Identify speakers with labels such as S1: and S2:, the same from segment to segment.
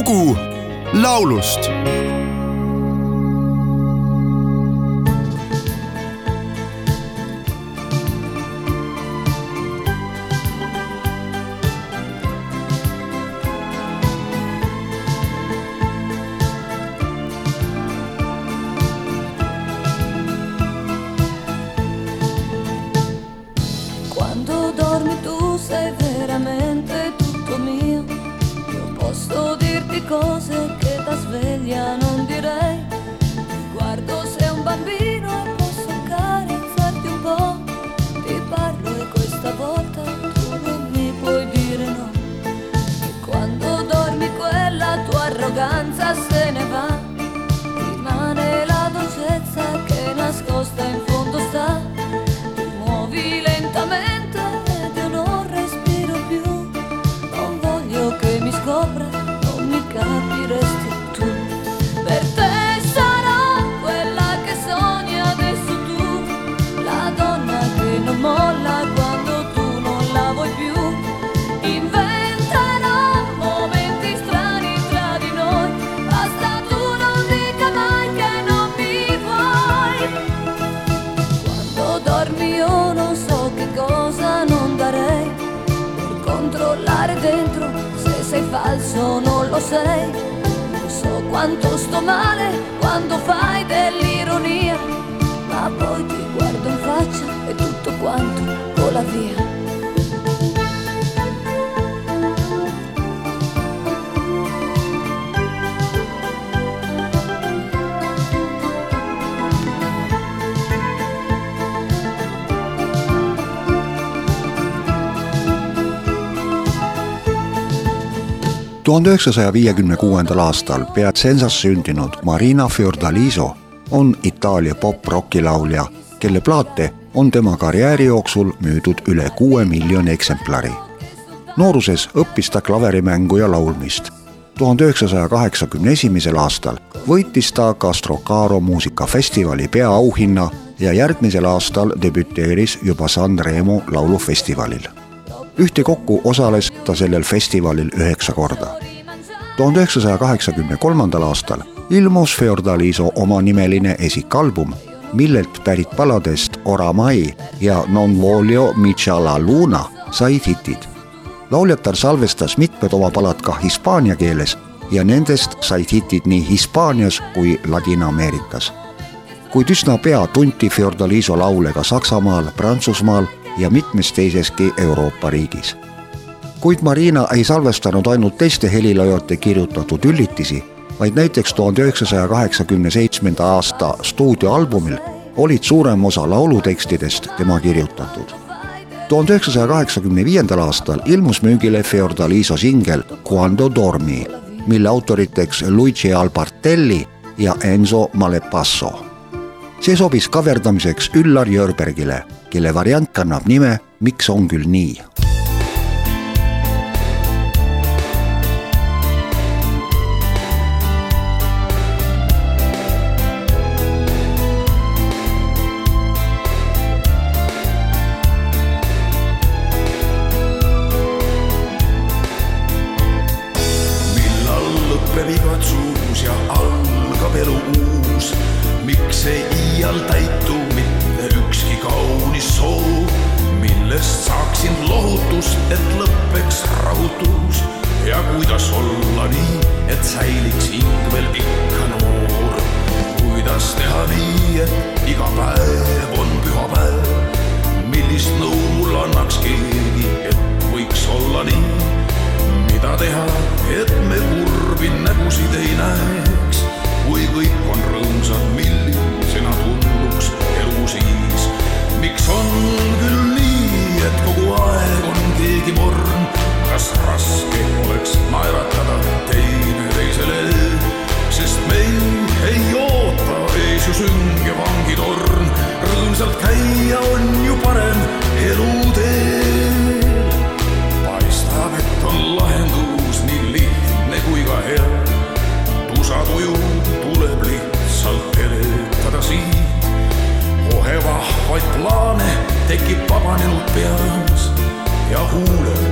S1: lugu laulust
S2: because it falso non lo sei. Io so quanto sto male quando fai dell'ironia, ma poi ti guardo in faccia e tutto quanto vola via.
S3: Tuhande üheksasaja viiekümne kuuendal aastal Piacenzas sündinud Marina Fiordaliso on Itaalia pop-rocki laulja, kelle plaate on tema karjääri jooksul müüdud üle kuue miljoni eksemplari. nooruses õppis ta klaverimängu ja laulmist. tuhande üheksasaja kaheksakümne esimesel aastal võitis ta Castrocaro muusikafestivali peaauhinna ja järgmisel aastal debüteeris juba Sanremo laulufestivalil ühtekokku osales ta sellel festivalil üheksa korda. tuhande üheksasaja kaheksakümne kolmandal aastal ilmus Feordaliso omanimeline esikalbum, millelt pärit paladest Oramai ja Non voglio micia la luna said hitid. lauljatar salvestas mitmed oma palad ka hispaania keeles ja nendest said hitid nii Hispaanias kui Ladina-Ameerikas. kuid üsna pea tunti Feordaliso laule ka Saksamaal, Prantsusmaal ja mitmes teiseski Euroopa riigis. kuid Marina ei salvestanud ainult teiste heliloojate kirjutatud üllitisi, vaid näiteks tuhande üheksasaja kaheksakümne seitsmenda aasta stuudioalbumil olid suurem osa laulutekstidest tema kirjutatud. tuhande üheksasaja kaheksakümne viiendal aastal ilmus müügile Feordaliso singel Quando dormi, mille autoriteks Luigi Albartelli ja Enzo Malepasso see sobis kaverdamiseks Üllar Jörbergile, kelle variant kannab nime Miks on küll nii?
S4: Lõpeb igatsus ja algab elu uus, miks ei iial täitu mitte ükski kaunis soov, millest saaksin lohutust, et lõpeks rahutus ja kuidas olla nii, et säiliks hing veel ikka noor. kuidas teha nii, et iga päev on pühapäev, millist nõu mul annaks keegi, et tihti murn. kas raske oleks naeratada teineteisele, sest meil ei oota ees ju sünge vangitorn. rõõmsalt käia on ju parem elutee. paistab, et on lahendus nii lihtne kui ka hea. tusa tuju tuleb lihtsalt eletada siit kohe vahvaid plaane tekib vabanenud pea rua.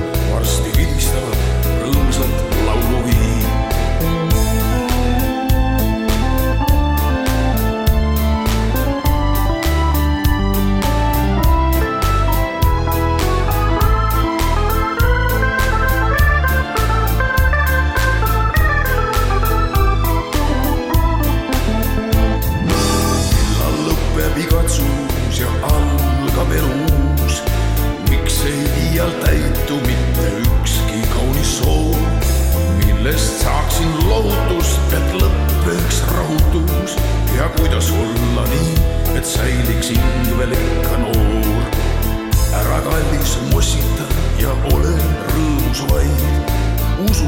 S4: et säiliks hing veel ikka noor. ära kallis mossita ja ole rõõmus vaid, usu,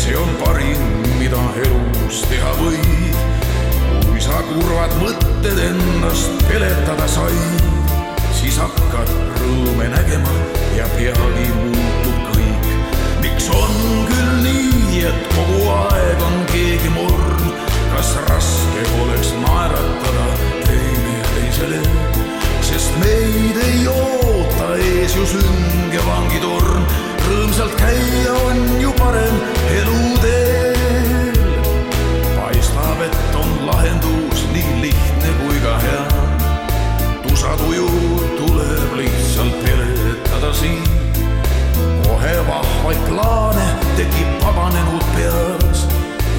S4: see on parim, mida elus teha võid. kui sa kurvad mõtted endast peletada said, siis hakkad rõõme nägema ja peagi muutub kõik. miks on vahvaid plaane tekib vabanenud peas.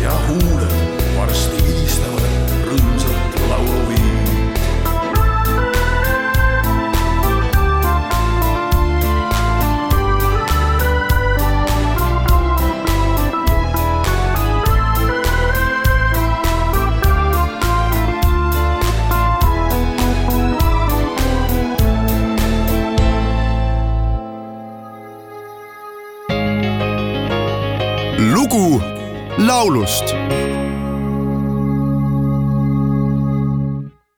S4: Ja huuled varsti vilistavad
S1: lugu laulust